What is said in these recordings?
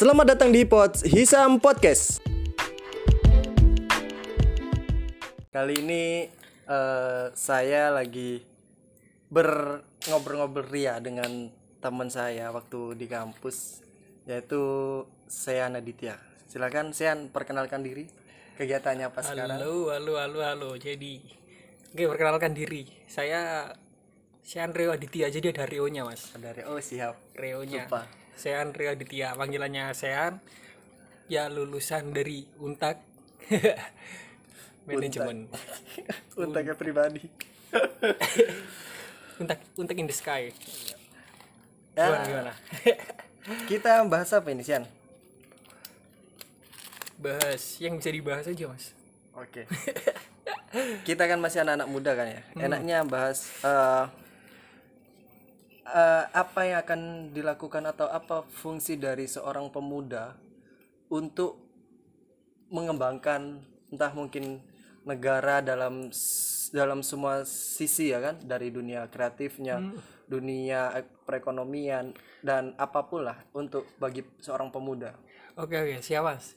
Selamat datang di Pod Hisam Podcast. Kali ini eh, saya lagi berngobrol-ngobrol ria dengan teman saya waktu di kampus yaitu Sean Aditya. Silakan Sean perkenalkan diri, kegiatannya apa sekarang? Halo, halo, halo, halo. Jadi, oke perkenalkan diri. Saya Sean Reo Aditya. Jadi ada Reo-nya, Mas. Dari oh siap. Reo-nya. Lupa. Sean Reo Aditya. Panggilannya Sean. Ya lulusan dari Untak. Manajemen. Untuknya pribadi. Untak, Untak in the Sky. Ya. Gimana, gimana? Kita bahas apa ini Sian? Bahas yang bisa dibahas aja, Mas. Oke. Kita kan masih anak-anak muda kan ya. Hmm. Enaknya bahas eh, eh, apa yang akan dilakukan atau apa fungsi dari seorang pemuda untuk mengembangkan entah mungkin negara dalam dalam semua sisi ya kan dari dunia kreatifnya, Hmm. dunia ek- perekonomian dan apa pun lah untuk bagi seorang pemuda. Oke, oke, siap, Mas.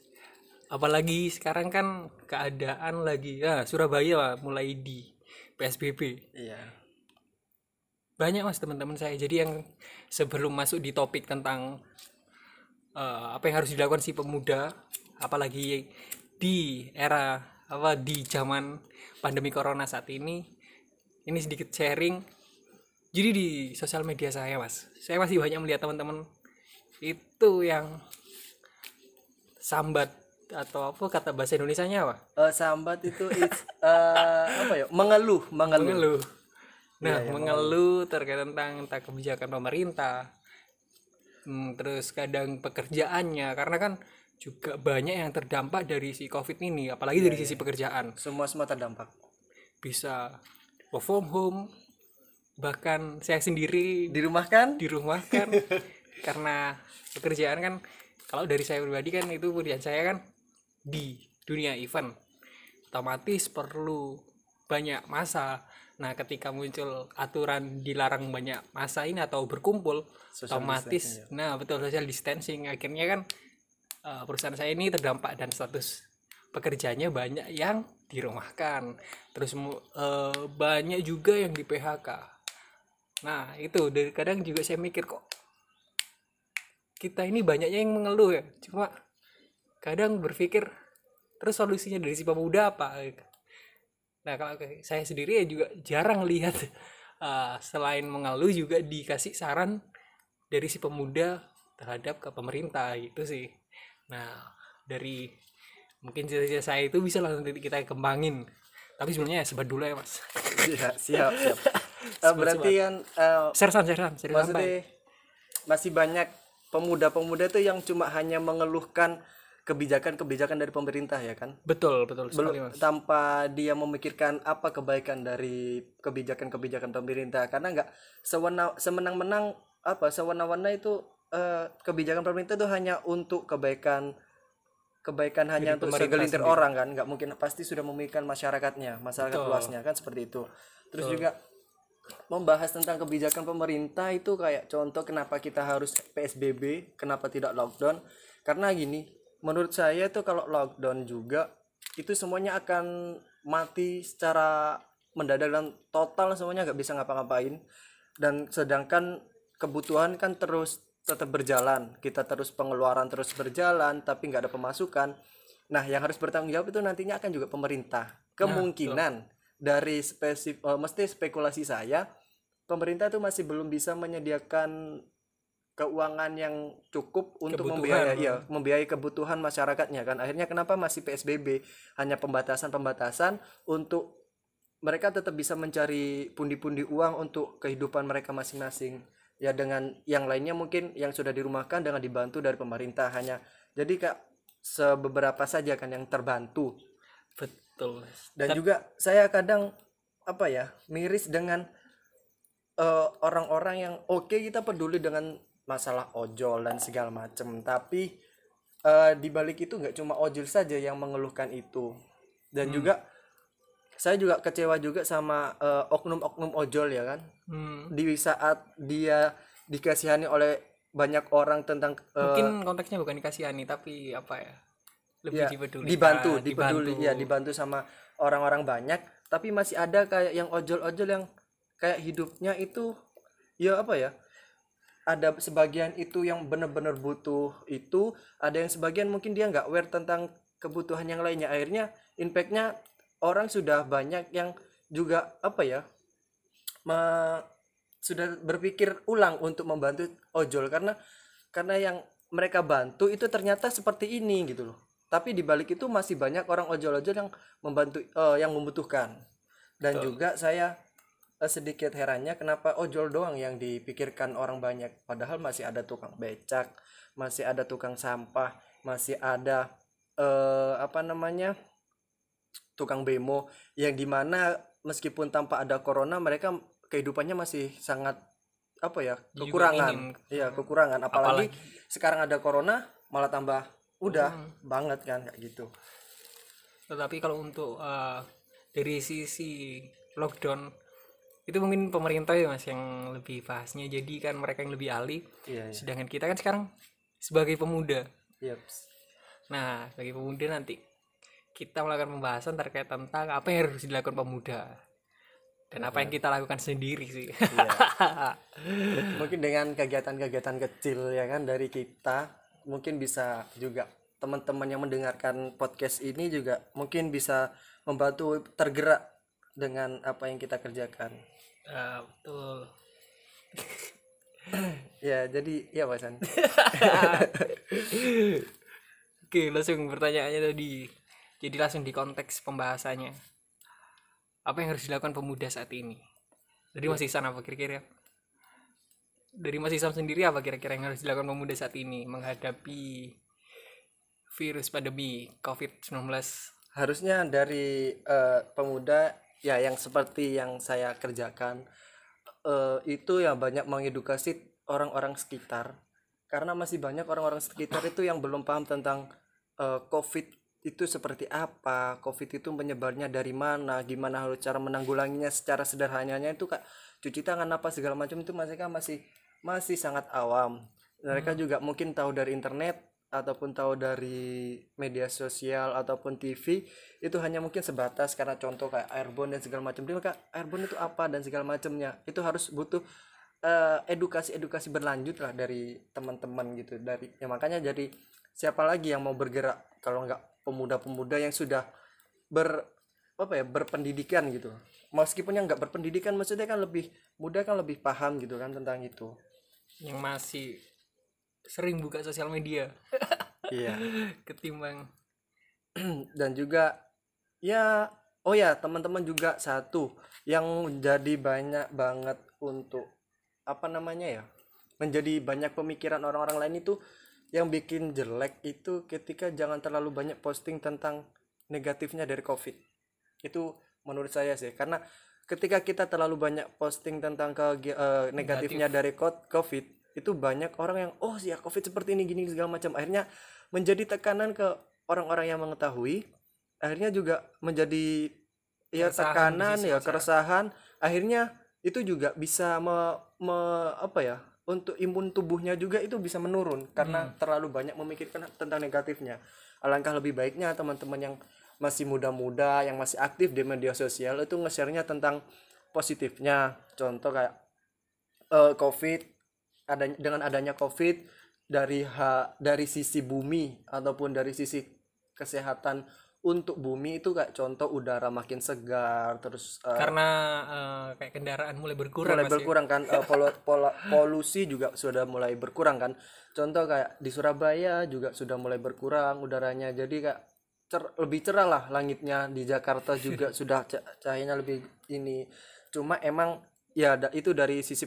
Apalagi sekarang kan keadaan lagi ya Surabaya mulai di PSBB. Iya. Banyak mas teman-teman saya jadi yang sebelum masuk di topik tentang eh, apa yang harus dilakukan si pemuda apalagi di era apa di zaman pandemi corona saat ini ini sedikit sharing jadi di sosial media saya mas saya masih banyak melihat teman-teman itu yang sambat atau apa kata bahasa Indonesia nya apa Eh, sambat itu it's, eh, apa ya? Mengeluh, mengeluh. mengeluh. Nah, iya, mengeluh terkait tentang entah kebijakan pemerintah, hmm, terus kadang pekerjaannya, karena kan juga banyak yang terdampak dari si COVID ini, apalagi Iya, dari sisi pekerjaan. Semua semua terdampak. Bisa work from home, bahkan saya sendiri Di rumah kan? di rumah kan, karena pekerjaan kan, kalau dari saya pribadi kan itu pekerjaan saya kan di dunia event, otomatis perlu banyak masa. Nah, ketika muncul aturan dilarang banyak masa ini atau berkumpul, Social otomatis, nah betul social distancing, akhirnya kan eh, perusahaan saya ini terdampak dan status pekerjaannya banyak yang dirumahkan, terus eh, banyak juga yang di PHK. Nah, itu dari kadang juga saya mikir kok kita ini banyaknya yang mengeluh ya, cuma kadang berpikir terus solusinya dari si pemuda apa nah kalau saya sendiri ya juga jarang lihat uh, selain mengeluh juga dikasih saran dari si pemuda terhadap ke pemerintah gitu sih. Nah dari mungkin cerita saya itu bisa langsung kita kembangin. Tapi sebenarnya ya sebat dulu ya mas. Iya, siap, siap. Eh, berarti kan eh, sersan sersan sersan sampai. maksudnya masih banyak pemuda-pemuda itu yang cuma hanya mengeluhkan kebijakan-kebijakan dari pemerintah ya kan? betul betul sekali Belum mas. tanpa dia memikirkan apa kebaikan dari kebijakan-kebijakan pemerintah. Karena nggak sewenang semenang-menang apa sewenang-wenang itu eh, kebijakan pemerintah itu hanya untuk kebaikan kebaikan hanya untuk segelintir sendiri. orang kan? Nggak mungkin pasti sudah memikirkan masyarakatnya masyarakat Betul. luasnya kan? Seperti itu. Terus juga membahas tentang kebijakan pemerintah itu kayak contoh kenapa kita harus PSBB kenapa tidak lockdown? Karena gini menurut saya itu kalau lockdown juga itu semuanya akan mati secara mendadak dan total semuanya nggak bisa ngapa-ngapain. Dan sedangkan kebutuhan kan terus tetap berjalan kita terus pengeluaran terus berjalan tapi nggak ada pemasukan. Nah yang harus bertanggung jawab itu nantinya akan juga pemerintah. Kemungkinan dari spesif eh, mesti spekulasi saya pemerintah tuh masih belum bisa menyediakan keuangan yang cukup untuk Kebutuhan. membiayai ya, membiayai kebutuhan masyarakatnya kan. Akhirnya kenapa masih PSBB hanya pembatasan-pembatasan untuk mereka tetap bisa mencari pundi-pundi uang untuk kehidupan mereka masing-masing. Ya dengan yang lainnya mungkin yang sudah dirumahkan dengan dibantu dari pemerintah hanya. Jadi kak sebeberapa saja kan yang terbantu. Betul. Dan juga saya kadang apa ya miris dengan eh, orang-orang yang oke kita peduli dengan masalah ojol dan segala macam tapi eh, di balik itu nggak cuma ojol saja yang mengeluhkan itu. Dan juga saya juga kecewa juga sama eh, oknum-oknum ojol ya kan? Hmm, di saat dia dikasihani oleh banyak orang tentang eh, mungkin konteksnya bukan dikasihani tapi apa ya? Lebih ya, dipeduli dibantu dipeduli ya dibantu sama orang-orang banyak. Tapi masih ada kayak yang ojol-ojol yang kayak hidupnya itu ya apa ya ada sebagian itu yang benar-benar butuh itu ada yang sebagian mungkin dia nggak aware tentang kebutuhan yang lainnya. Akhirnya impactnya orang sudah banyak yang juga apa ya me- sudah berpikir ulang untuk membantu ojol. Karena karena yang mereka bantu itu ternyata seperti ini gitu loh. Tapi di balik itu masih banyak orang ojol-ojol yang membantu eh, yang membutuhkan. Dan juga saya sedikit herannya kenapa ojol doang yang dipikirkan orang banyak? Padahal masih ada tukang becak masih ada tukang sampah masih ada eh, apa namanya tukang bemo yang di mana meskipun tanpa ada corona mereka kehidupannya masih sangat apa ya kekurangan. iya kekurangan. Apalagi, sekarang ada corona malah tambah udah banget kan kayak gitu. Tetapi kalau untuk eh, dari sisi lockdown itu mungkin pemerintah ya mas yang lebih bahasnya. Jadi kan mereka yang lebih ahli. Iya iya. Sedangkan kita kan sekarang sebagai pemuda. Yeps. nah sebagai pemuda nanti kita melakukan pembahasan terkait tentang apa yang harus dilakukan pemuda. Dan apa yang kita lakukan sendiri sih. Mungkin dengan kegiatan-kegiatan kecil ya kan dari kita mungkin bisa juga teman-teman yang mendengarkan podcast ini juga mungkin bisa membantu tergerak dengan apa yang kita kerjakan Eh, betul. Ya jadi ya Pak San oke langsung pertanyaannya tadi. Jadi langsung di konteks pembahasannya. Apa yang harus dilakukan pemuda saat ini? Dari Mas Isan apa kira-kira? Dari Mas Isan sendiri apa kira-kira yang harus dilakukan pemuda saat ini menghadapi virus pandemi COVID-19 harusnya dari eh, pemuda ya yang seperti yang saya kerjakan eh, itu ya banyak mengedukasi orang-orang sekitar. Karena masih banyak orang-orang sekitar itu yang belum paham tentang eh, COVID itu seperti apa, COVID itu menyebarnya dari mana, gimana harus cara menanggulanginya secara sederhananya itu kak. Cuci tangan apa segala macam itu mereka masih masih sangat awam. Mereka juga mungkin tahu dari internet ataupun tahu dari media sosial ataupun TV itu hanya mungkin sebatas karena contoh kayak airborne dan segala macam. Dia kak airborne itu apa? dan segala macamnya. Itu harus butuh eh, edukasi-edukasi berlanjut lah dari teman-teman gitu. Dari ya makanya jadi siapa lagi yang mau bergerak kalau nggak pemuda-pemuda yang sudah ber apa ya berpendidikan gitu. Meskipun yang nggak berpendidikan maksudnya kan lebih muda kan lebih paham gitu kan tentang itu. Yang masih sering buka sosial media. Iya. Ketimbang. Dan juga ya oh ya teman-teman juga satu yang menjadi banyak banget untuk apa namanya ya menjadi banyak pemikiran orang-orang lain itu yang bikin jelek itu ketika jangan terlalu banyak posting tentang negatifnya dari covid. Itu menurut saya sih karena ketika kita terlalu banyak posting tentang ke eh, negatifnya dari co- covid itu banyak orang yang oh ya covid seperti ini gini segala macam. Akhirnya menjadi tekanan ke orang-orang yang mengetahui. Akhirnya juga menjadi ya Keresahan tekanan ya keresahan. Akhirnya itu juga bisa me, me- apa ya untuk imun tubuhnya juga itu bisa menurun karena terlalu banyak memikirkan tentang negatifnya. Alangkah lebih baiknya teman-teman yang masih muda-muda yang masih aktif di media sosial itu nge-share-nya tentang positifnya. Contoh kayak eh, covid ada dengan adanya covid dari ha, dari sisi bumi ataupun dari sisi kesehatan untuk bumi itu kayak contoh udara makin segar terus eh, karena eh, kayak kendaraan mulai berkurang mulai ya. berkurang kan eh, polu- pola- polusi juga sudah mulai berkurang kan. Contoh kayak di Surabaya juga sudah mulai berkurang udaranya jadi kayak cer- lebih cerah lah langitnya. Di Jakarta juga sudah ca- cahayanya lebih ini. Cuma emang ya da- itu dari sisi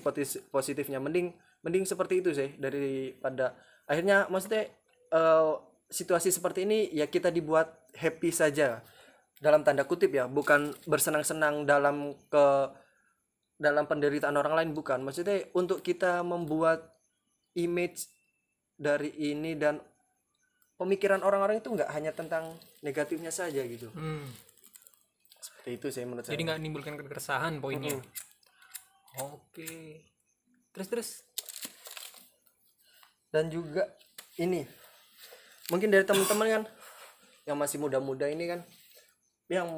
positifnya. Mending mending seperti itu sih daripada akhirnya maksudnya eh, situasi seperti ini ya kita dibuat happy saja dalam tanda kutip ya bukan bersenang-senang dalam ke dalam penderitaan orang lain bukan. Maksudnya untuk kita membuat image dari ini dan pemikiran orang-orang itu nggak hanya tentang negatifnya saja gitu. Hmm, seperti itu sih menurut jadi saya. nggak menimbulkan keresahan poinnya. Oke. Terus terus dan juga ini mungkin dari teman-teman kan yang masih muda-muda ini kan yang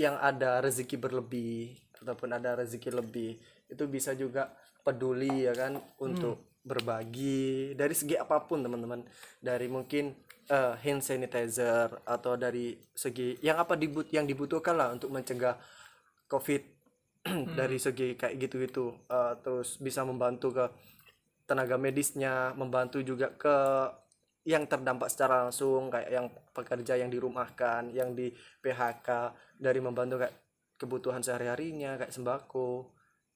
yang ada rezeki berlebih ataupun ada rezeki lebih itu bisa juga peduli ya kan untuk berbagi dari segi apa pun teman-teman. Dari mungkin eh, hand sanitizer atau dari segi yang apa dibut yang dibutuhkan lah untuk mencegah covid dari segi kayak gitu-gitu. Eh, terus bisa membantu ke tenaga medisnya membantu juga ke yang terdampak secara langsung kayak yang pekerja yang dirumahkan yang di PHK dari membantu kayak kebutuhan sehari-harinya kayak sembako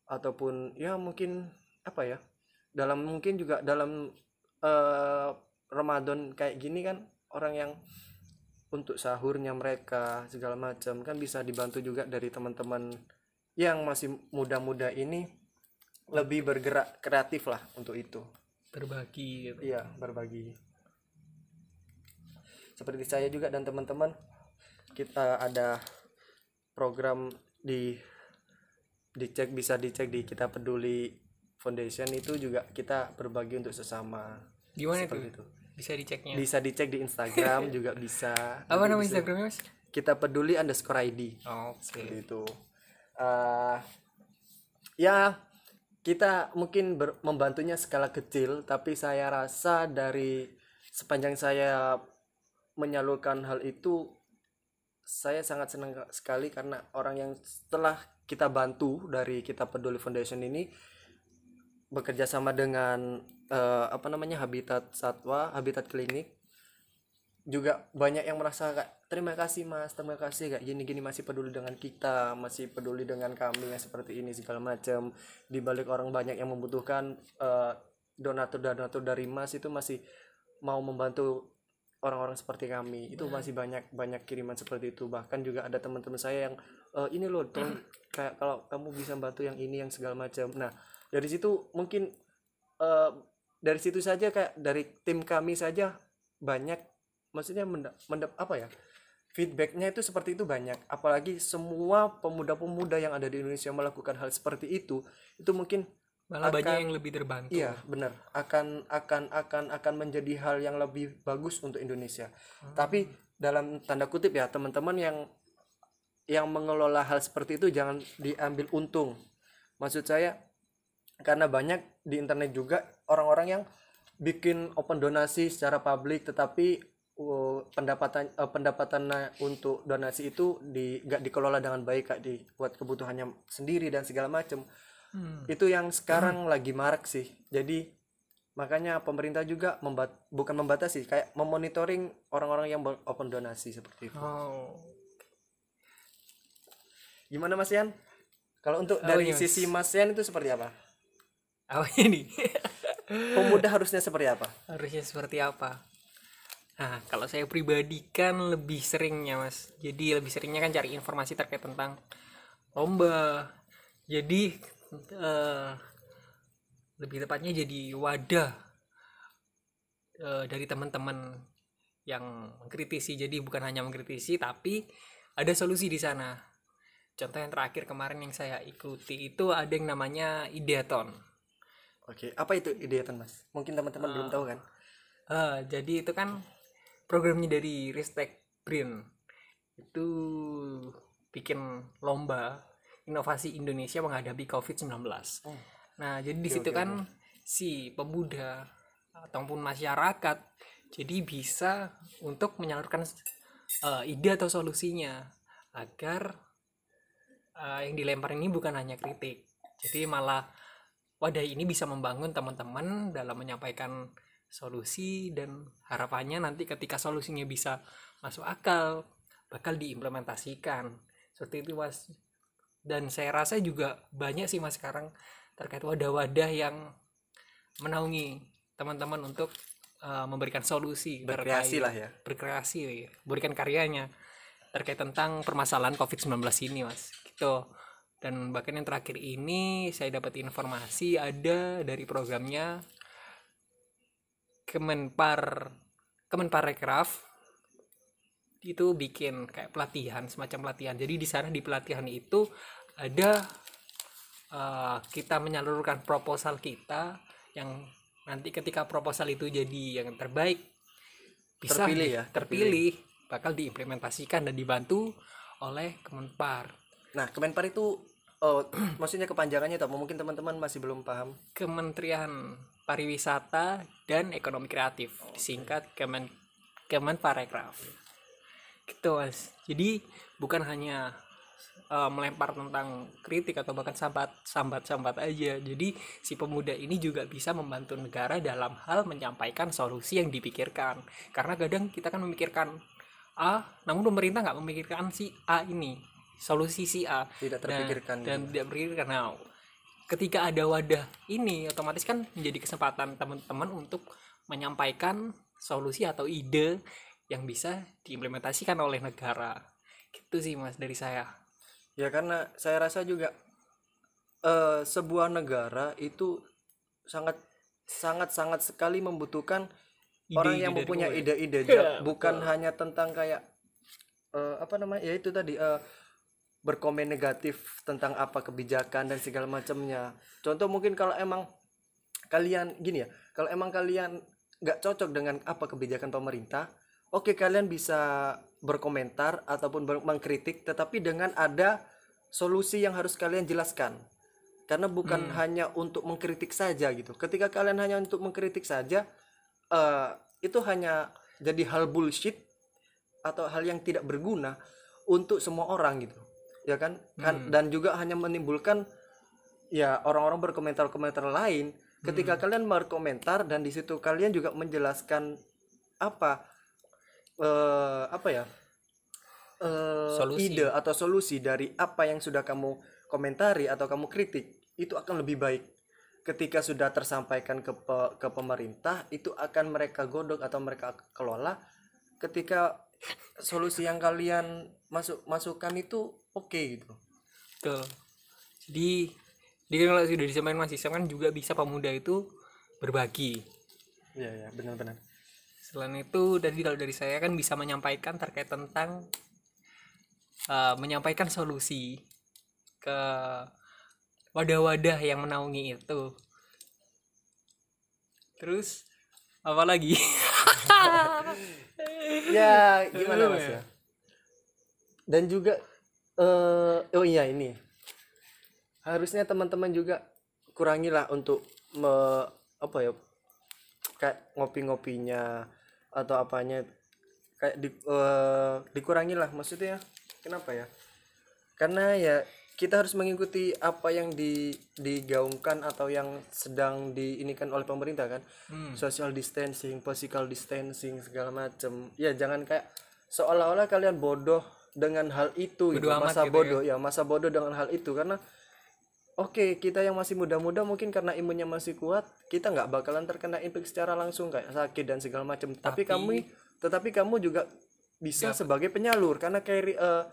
ataupun ya mungkin apa ya dalam mungkin juga dalam eh, Ramadan kayak gini kan orang yang untuk sahurnya mereka segala macam kan bisa dibantu juga dari teman-teman yang masih muda-muda ini lebih bergerak kreatif lah untuk itu. Berbagi gitu. iya berbagi. Seperti saya juga dan teman-teman kita ada program di dicek bisa dicek di kita peduli foundation. Itu juga kita berbagi untuk sesama. Gimana seperti itu. Itu bisa diceknya? Bisa dicek di Instagram juga bisa. Apa nama instagramnya mas? Kita peduli underscore ID oke. Seperti itu. Eh, ya kita mungkin ber- membantunya skala kecil tapi saya rasa dari sepanjang saya menyalurkan hal itu saya sangat senang sekali karena orang yang setelah kita bantu dari kita peduli foundation ini bekerja sama dengan eh, apa namanya habitat satwa habitat klinik juga banyak yang merasa kayak terima kasih mas terima kasih kayak gini gini masih peduli dengan kita masih peduli dengan kami yang seperti ini segala macam di balik orang banyak yang membutuhkan eh, donatur donatur dari mas itu masih mau membantu orang-orang seperti kami. Itu masih banyak banyak kiriman seperti itu. Bahkan juga ada teman-teman saya yang "Eh, ini loh tolong kayak kalau kamu bisa bantu yang ini yang segala macam nah dari situ mungkin eh, dari situ saja kayak dari tim kami saja banyak maksudnya mendap, mendap apa ya? Feedbacknya itu seperti itu banyak. Apalagi semua pemuda-pemuda yang ada di Indonesia melakukan hal seperti itu itu mungkin malah banyak akan- yang lebih terbantu. Iya benar. Akan akan akan akan menjadi hal yang lebih bagus untuk Indonesia. Tapi dalam tanda kutip ya teman-teman yang yang mengelola hal seperti itu jangan diambil untung. Maksud saya karena banyak di internet juga orang-orang yang bikin open donasi secara publik tetapi uh, pendapatan uh, pendapatannya untuk donasi itu di nggak dikelola dengan baik kak di buat kebutuhannya sendiri dan segala macam Hmm. itu yang sekarang lagi marak sih. Jadi makanya pemerintah juga membat bukan membatasi kayak memonitoring orang-orang yang open donasi seperti itu. Oh. Gimana Mas Yan? Kalau untuk Oh, dari Mas. sisi Mas Yan itu seperti apa? Apa ini? Pemuda harusnya seperti apa? Harusnya seperti apa nah kalau saya pribadi kan lebih seringnya mas. Jadi lebih seringnya kan cari informasi terkait tentang lomba. Jadi eh, lebih tepatnya jadi wadah eh, dari teman-teman yang mengkritisi. Jadi bukan hanya mengkritisi tapi ada solusi di sana. Contoh yang terakhir kemarin yang saya ikuti itu ada yang namanya ideaton oke apa itu ideatan Mas? Mungkin teman-teman belum tahu kan? Ah, jadi itu kan programnya dari Ristek Brin itu bikin lomba inovasi Indonesia menghadapi COVID-19. Oh. Nah, jadi di situ kan si pemuda ataupun masyarakat jadi bisa untuk menyalurkan eh, ide atau solusinya agar eh, yang dilempar ini bukan hanya kritik. Jadi malah wadah ini bisa membangun teman-teman dalam menyampaikan solusi dan harapannya nanti ketika solusinya bisa masuk akal bakal diimplementasikan. Seperti itu mas. Dan saya rasa juga banyak sih mas sekarang terkait wadah-wadah yang menaungi teman-teman untuk uh, memberikan solusi Berkreasi terkait- lah ya. berkreasi ya, berikan karyanya terkait tentang permasalahan COVID-19 ini mas. Gitu. Dan bahkan yang terakhir ini saya dapat informasi ada dari programnya Kemenpar Kemenparekraf itu bikin kayak pelatihan semacam pelatihan. Jadi di sana di pelatihan itu ada eh, kita menyalurkan proposal kita yang nanti ketika proposal itu jadi yang terbaik bisa Terpilih ya, terpilih. bakal diimplementasikan dan dibantu oleh Kemenpar. Nah, Kemenpar itu oh, maksudnya kepanjangannya tak mungkin teman-teman masih belum paham. Kementerian Pariwisata dan Ekonomi Kreatif. Disingkat Kemen Kemenparekraf gitu mas. Jadi bukan hanya eh, melempar tentang kritik atau bahkan sambat sambat sambat aja. Jadi si pemuda ini juga bisa membantu negara dalam hal menyampaikan solusi yang dipikirkan. Karena kadang kita kan memikirkan A namun pemerintah nggak memikirkan si A ini. Solusi si A. Tidak terpikirkan. dan, dan tidak berpikirkan nah ketika ada wadah ini otomatis kan menjadi kesempatan teman-teman untuk menyampaikan solusi atau ide yang bisa diimplementasikan oleh negara. Gitu sih mas dari saya. Ya karena saya rasa juga eh, sebuah negara itu sangat sangat sangat sekali membutuhkan orang Ide-ide yang mempunyai ide-ide. Ya, Ja- bukan hanya tentang kayak eh, apa namanya ya itu tadi eh, berkomen negatif tentang apa kebijakan dan segala macamnya. Contoh mungkin kalau emang kalian gini ya kalau emang kalian nggak cocok dengan apa kebijakan pemerintah oke kalian bisa berkomentar ataupun mengkritik tetapi dengan ada solusi yang harus kalian jelaskan. Karena bukan hanya untuk mengkritik saja gitu. Ketika kalian hanya untuk mengkritik saja eh, itu hanya jadi hal bullshit atau hal yang tidak berguna untuk semua orang gitu ya kan? Kan dan juga hanya menimbulkan ya orang-orang berkomentar-komentar lain. Ketika kalian berkomentar dan di situ kalian juga menjelaskan apa eh apa ya eh Solusi. ide atau solusi dari apa yang sudah kamu komentari atau kamu kritik itu akan lebih baik. Ketika sudah tersampaikan ke pe- ke pemerintah itu akan mereka godok atau mereka kelola. Ketika solusi yang kalian masuk masukkan itu oke gitu Tuh. Jadi, jadi kalau sudah disampaikan Mas Isam kan juga bisa pemuda itu berbagi. Iya ya benar-benar Selain itu, dari kalau dari saya kan bisa menyampaikan terkait tentang eh, menyampaikan solusi ke wadah-wadah yang menaungi itu. Terus apa lagi? ya gimana mas ya dan juga eh oh iya ini. Harusnya teman-teman juga kurangilah untuk me, apa ya kayak ngopi-ngopinya atau apanya. Kayak di, eh, dikurangilah maksudnya kenapa ya? Karena ya kita harus mengikuti apa yang di digaungkan atau yang sedang diinikan oleh pemerintah kan? Social distancing physical distancing segala macem. Ya jangan kayak seolah-olah kalian bodoh dengan hal itu gitu. Masa gitu bodoh ya masa bodoh dengan hal itu karena Oke, kita yang masih muda-muda mungkin karena imunnya masih kuat, kita nggak bakalan terkena infeksi secara langsung kayak sakit dan segala macam. Tapi kamu, tetapi kamu juga bisa sebagai penyalur karena carry eh,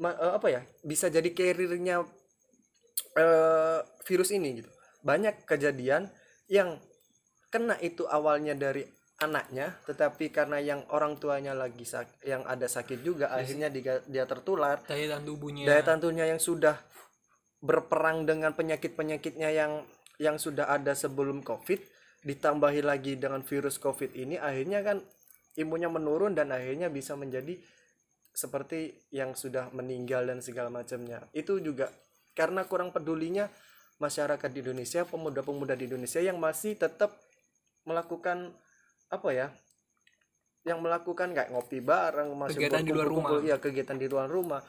ma- eh, apa ya, bisa jadi carriernya eh, virus ini gitu. Banyak kejadian yang kena itu awalnya dari anaknya, tetapi karena yang orang tuanya lagi sak yang ada sakit juga, akhirnya dia, dia tertular Daya tahan tubuhnya. daya tahan tubuhnya yang sudah berperang dengan penyakit-penyakitnya yang yang sudah ada sebelum COVID ditambahi lagi dengan virus COVID ini akhirnya kan imunnya menurun dan akhirnya bisa menjadi seperti yang sudah meninggal dan segala macamnya. Itu juga karena kurang pedulinya masyarakat di Indonesia, pemuda-pemuda di Indonesia yang masih tetap melakukan apa ya? Yang melakukan kayak ngopi bareng, masih Kegiatan di luar rumah. iya kegiatan di luar rumah.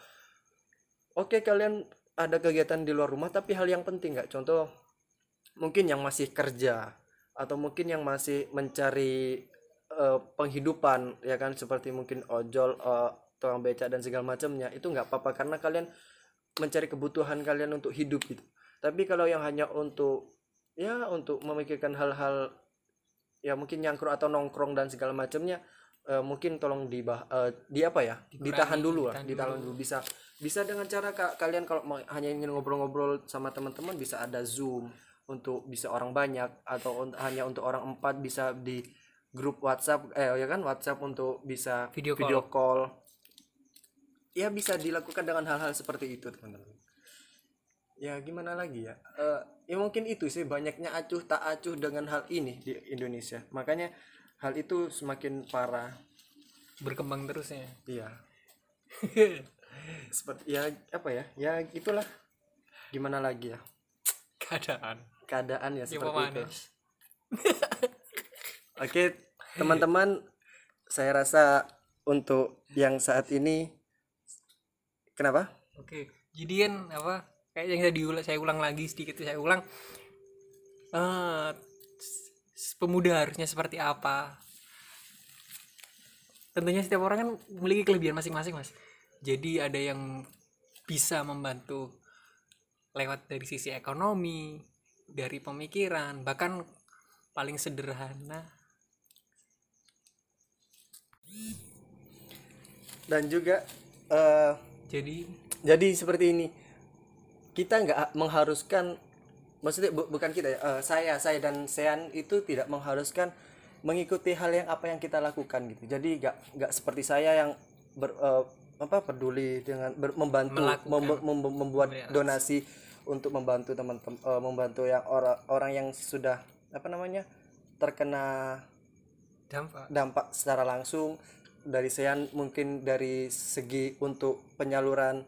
Oke, kalian ada kegiatan di luar rumah tapi hal yang penting nggak? Contoh mungkin yang masih kerja atau mungkin yang masih mencari eh, penghidupan ya kan seperti mungkin ojol, eh, tukang beca dan segala macamnya itu nggak apa-apa karena kalian mencari kebutuhan kalian untuk hidup gitu. Tapi kalau yang hanya untuk ya untuk memikirkan hal-hal ya mungkin nyangkruk atau nongkrong dan segala macamnya eh, mungkin tolong di di apa ya? Ditahan dulu lah ditahan ditahan dulu. bisa bisa dengan cara ka- kalian kalau mau- hanya ingin ngobrol-ngobrol sama teman-teman bisa ada zoom untuk bisa orang banyak atau un- hanya untuk orang empat bisa di grup WhatsApp eh ya kan? WhatsApp untuk bisa Video call. Ya bisa dilakukan dengan hal-hal seperti itu teman-teman ya gimana lagi ya? Eh, ya mungkin itu sih banyaknya acuh tak acuh dengan hal ini di Indonesia. Makanya hal itu semakin parah. Berkembang terus ya? Iya. Seperti ya apa ya? Ya itulah gimana lagi ya? Keadaan. Keadaan ya yang seperti itu. Memanas oke teman-teman saya rasa untuk yang saat ini kenapa? Oke, jadi kan apa? Kayak yang tadi ulang, saya ulang lagi sedikit saya ulang. s- pemuda harusnya seperti apa? Tentunya setiap orang kan memiliki kelebihan masing-masing, Mas. Jadi ada yang bisa membantu lewat dari sisi ekonomi, dari pemikiran, bahkan paling sederhana dan juga eh, jadi jadi seperti ini kita nggak mengharuskan maksudnya bu- bukan kita ya eh, saya saya dan Sean itu tidak mengharuskan mengikuti hal yang apa yang kita lakukan gitu. Jadi nggak nggak seperti saya yang ber, eh, apa peduli dengan ber- membantu mem- mem- membuat Memberi donasi untuk membantu teman-teman eh, membantu yang orang orang yang sudah apa namanya terkena dampak. dampak secara langsung. Dari Sean mungkin dari segi untuk penyaluran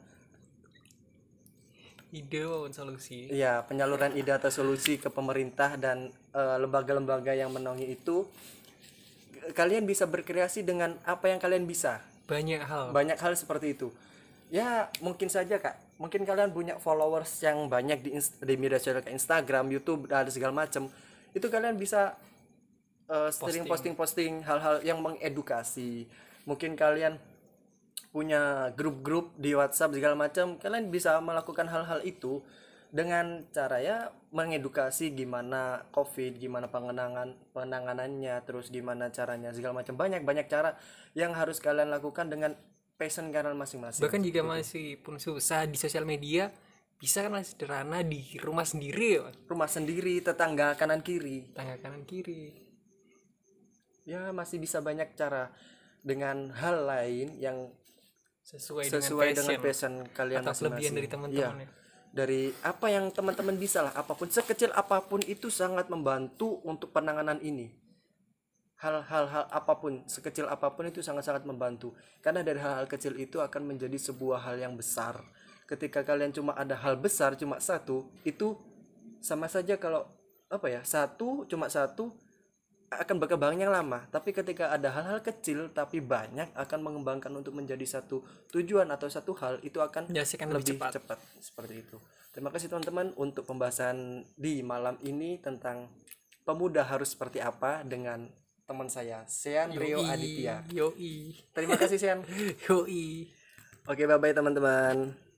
ide maupun solusi. ya penyaluran ide atau solusi ke pemerintah dan eh, lembaga-lembaga yang menaungi itu kalian bisa berkreasi dengan apa yang kalian bisa. Banyak hal. banyak hal seperti itu. Ya mungkin saja kak. Mungkin kalian punya followers yang banyak di, di media sosial kayak Instagram YouTube dan segala macam itu kalian bisa eh, sering posting-posting hal-hal yang mengedukasi. Mungkin kalian punya grup-grup di WhatsApp segala macam kalian bisa melakukan hal-hal itu dengan cara ya mengedukasi gimana COVID gimana pengenangan penanganannya terus gimana caranya segala macam. Banyak banyak cara yang harus kalian lakukan dengan passion kalian masing-masing. Bahkan jika masih pun susah di sosial media bisa kan sederhana di rumah sendiri ya rumah sendiri tetangga kanan kiri. Tangga kanan kiri. Ya masih bisa banyak cara dengan hal lain yang sesuai, sesuai dengan dengan passion, passion kalian atau kelebihan dari teman-teman Iya. ya. dari apa yang teman-teman bisa lah apa pun sekecil apa pun itu sangat membantu untuk penanganan ini hal-hal hal apa pun sekecil apa pun itu sangat-sangat membantu karena dari hal-hal kecil itu akan menjadi sebuah hal yang besar ketika kalian cuma ada hal besar cuma satu itu sama saja kalau apa ya satu cuma satu akan berkembangnya lama tapi ketika ada hal-hal kecil tapi banyak akan mengembangkan untuk menjadi satu tujuan atau satu hal itu akan Dihasilkan lebih cepat. cepat seperti itu. Terima kasih teman-teman untuk pembahasan di malam ini tentang pemuda harus seperti apa dengan teman saya Sean Rio Yoi, Aditya. Yoi. Terima kasih Sean. Yoi. Oke, bye bye teman-teman.